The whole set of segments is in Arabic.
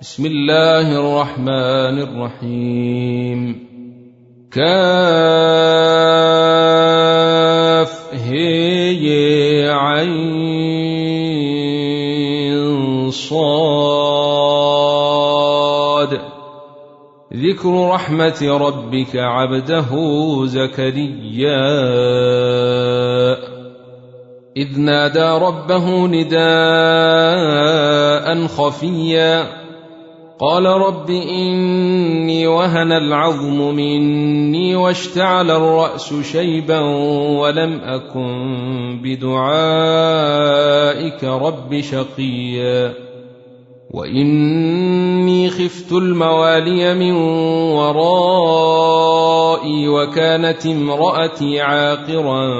بسم الله الرحمن الرحيم. كاف هي عين صاد. ذكر رحمة ربك عبده زكريا. إذ نادى ربه نداء خفيا. قال رب إني وهن العظم مني واشتعل الرأس شيبا ولم أكن بدعائك رب شقيا وإني خفت الموالي من ورائي وكانت امرأتي عاقرا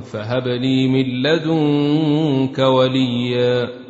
فهب لي من لدنك وليا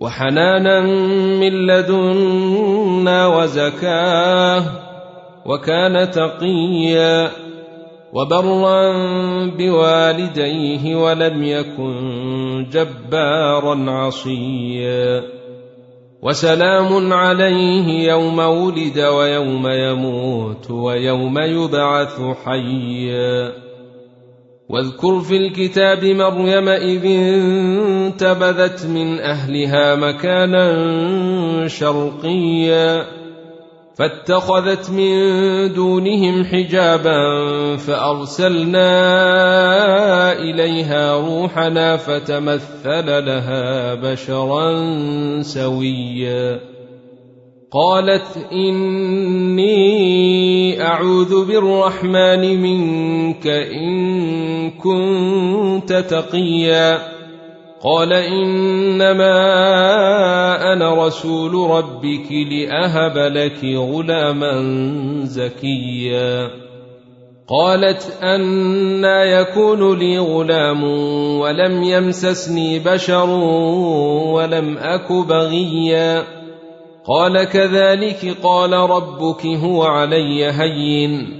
وحنانا من لدنا وزكاة وكان تقيا وبرا بوالديه ولم يكن جبارا عصيا وسلام عليه يوم ولد ويوم يموت ويوم يبعث حيا واذكر في الكتاب مريم إذ انتبذت من أهلها مكانا شرقيا فاتخذت من دونهم حجابا فأرسلنا إليها روحنا فتمثل لها بشرا سويا قالت إني أعوذ بالرحمن منك إن كنت تقيا قال إنما أنا رسول ربك لأهب لك غلاما زكيا قالت أنا يكون لي غلام ولم يمسسني بشر ولم أك بغيا قال كذلك قال ربك هو علي هين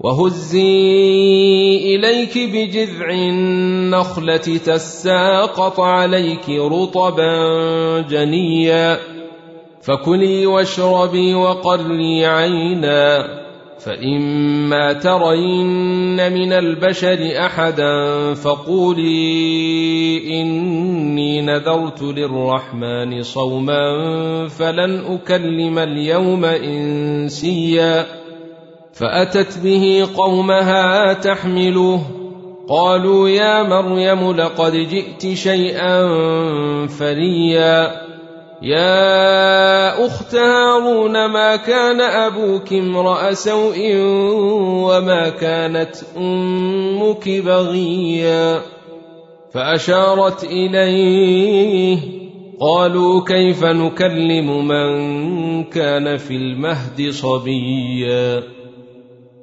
وهزي إليك بجذع النخلة تساقط عليك رطبا جنيا فكلي واشربي وقري عينا فإما ترين من البشر أحدا فقولي إني نذرت للرحمن صوما فلن أكلم اليوم إنسيا فأتت به قومها تحمله. قالوا يا مريم لقد جئت شيئا فريا. يا أخت هارون ما كان أبوك امرأ سوء وما كانت أمك بغيا. فأشارت إليه. قالوا كيف نكلم من كان في المهد صبيا.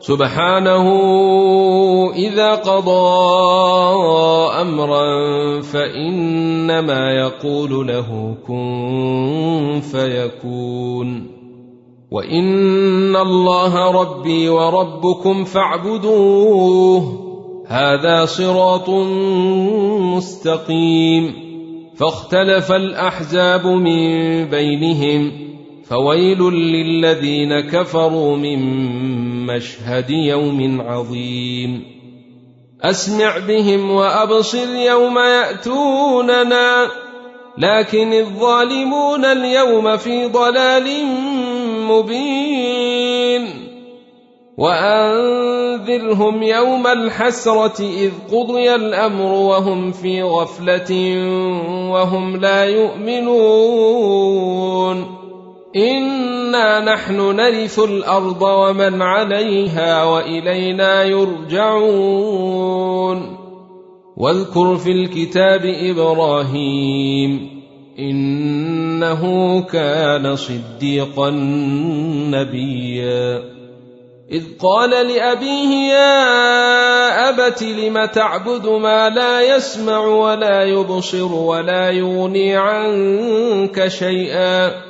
سبحانه إذا قضى أمرا فإنما يقول له كن فيكون. وإن الله ربي وربكم فاعبدوه. هذا صراط مستقيم. فاختلف الأحزاب من بينهم. فويل للذين كفروا من مشهد يوم عظيم. أسمع بهم وأبصر يوم يأتوننا لكن الظالمون اليوم في ضلال مبين. وأنذرهم يوم الحسرة إذ قضي الأمر وهم في غفلة وهم لا يؤمنون. انا نحن نرث الأرض ومن عليها والينا يرجعون واذكر في الكتاب إبراهيم انه كان صديقا نبيا اذ قال لابيه يا ابت لم تعبد ما لا يسمع ولا يبصر ولا يغني عنك شيئا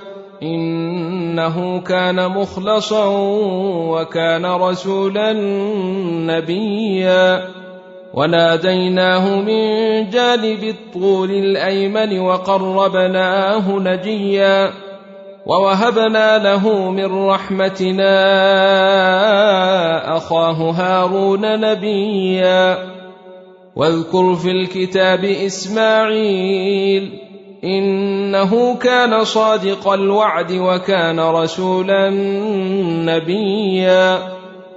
إنه كان مخلصا وكان رسولا نبيا. وناديناه من جانب الطول الأيمن وقربناه نجيا. ووهبنا له من رحمتنا أخاه هارون نبيا. واذكر في الكتاب إسماعيل إنه كان صادق الوعد وكان رسولا نبيا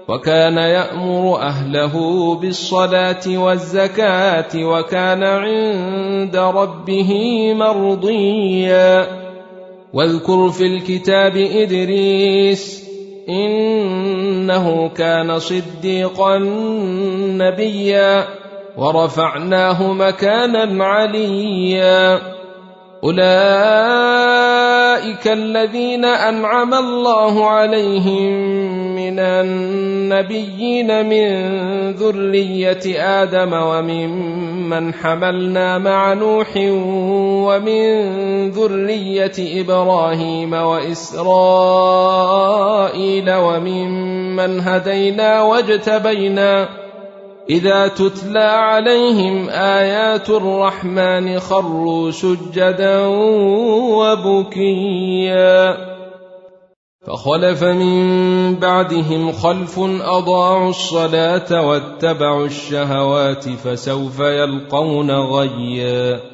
وكان يأمر أهله بالصلاة والزكاة وكان عند ربه مرضيا. واذكر في الكتاب إدريس إنه كان صديقا نبيا ورفعناه مكانا عليا. أولئك الذين أنعم الله عليهم من النبيين من ذرية آدم وممن حملنا مع نوح ومن ذرية إبراهيم وإسرائيل وممن هدينا واجتبينا إذا تتلى عليهم آيات الرحمن خروا سجدا وبكيا. فخلف من بعدهم خلف أضاعوا الصلاة واتبعوا الشهوات فسوف يلقون غيا.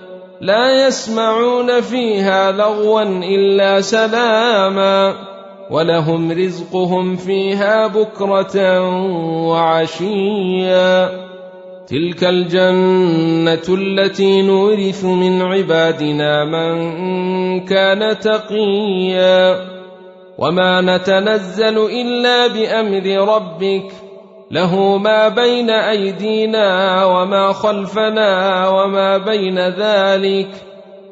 لا يسمعون فيها لغوا إلا سلاما ولهم رزقهم فيها بكرة وعشيا. تلك الجنة التي نورث من عبادنا من كان تقيا. وما نتنزل إلا بأمر ربك له ما بين أيدينا وما خلفنا وما بين ذلك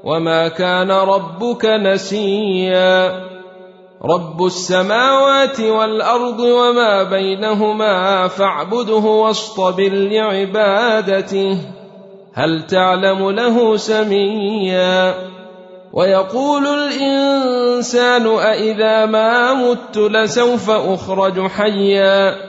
وما كان ربك نسيا. رب السماوات والأرض وما بينهما فاعبده واصطبر لعبادته. هل تعلم له سميا؟ ويقول الإنسان أإذا ما مت لسوف أخرج حيا.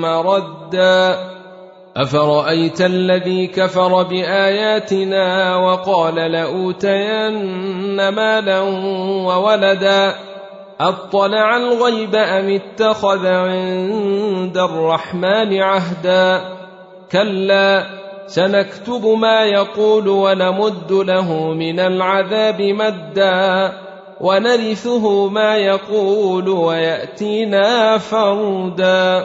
مردا. أفرأيت الذي كفر بآياتنا وقال لأوتين مالا وولدا؟ أطلع الغيب أم اتخذ عند الرحمن عهدا؟ كلا سنكتب ما يقول ونمد له من العذاب مدا ونرثه ما يقول ويأتينا فردا.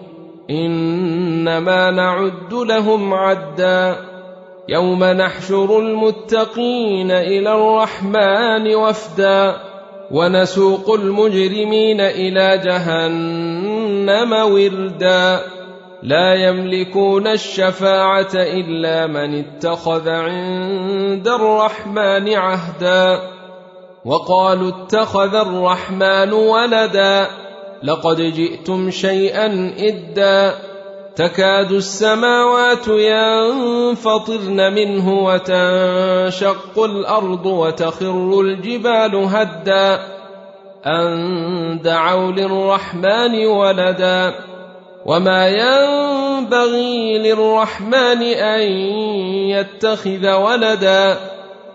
إنما نعد لهم عدا يوم نحشر المتقين إلى الرحمن وفدا ونسوق المجرمين إلى جهنم وردا لا يملكون الشفاعة إلا من اتخذ عند الرحمن عهدا وقالوا اتخذ الرحمن ولدا لقد جئتم شيئا إدا تكاد السماوات ينفطرن منه وتنشق الأرض وتخر الجبال هدا. أن دعوا للرحمن ولدا. وما ينبغي للرحمن أن يتخذ ولدا.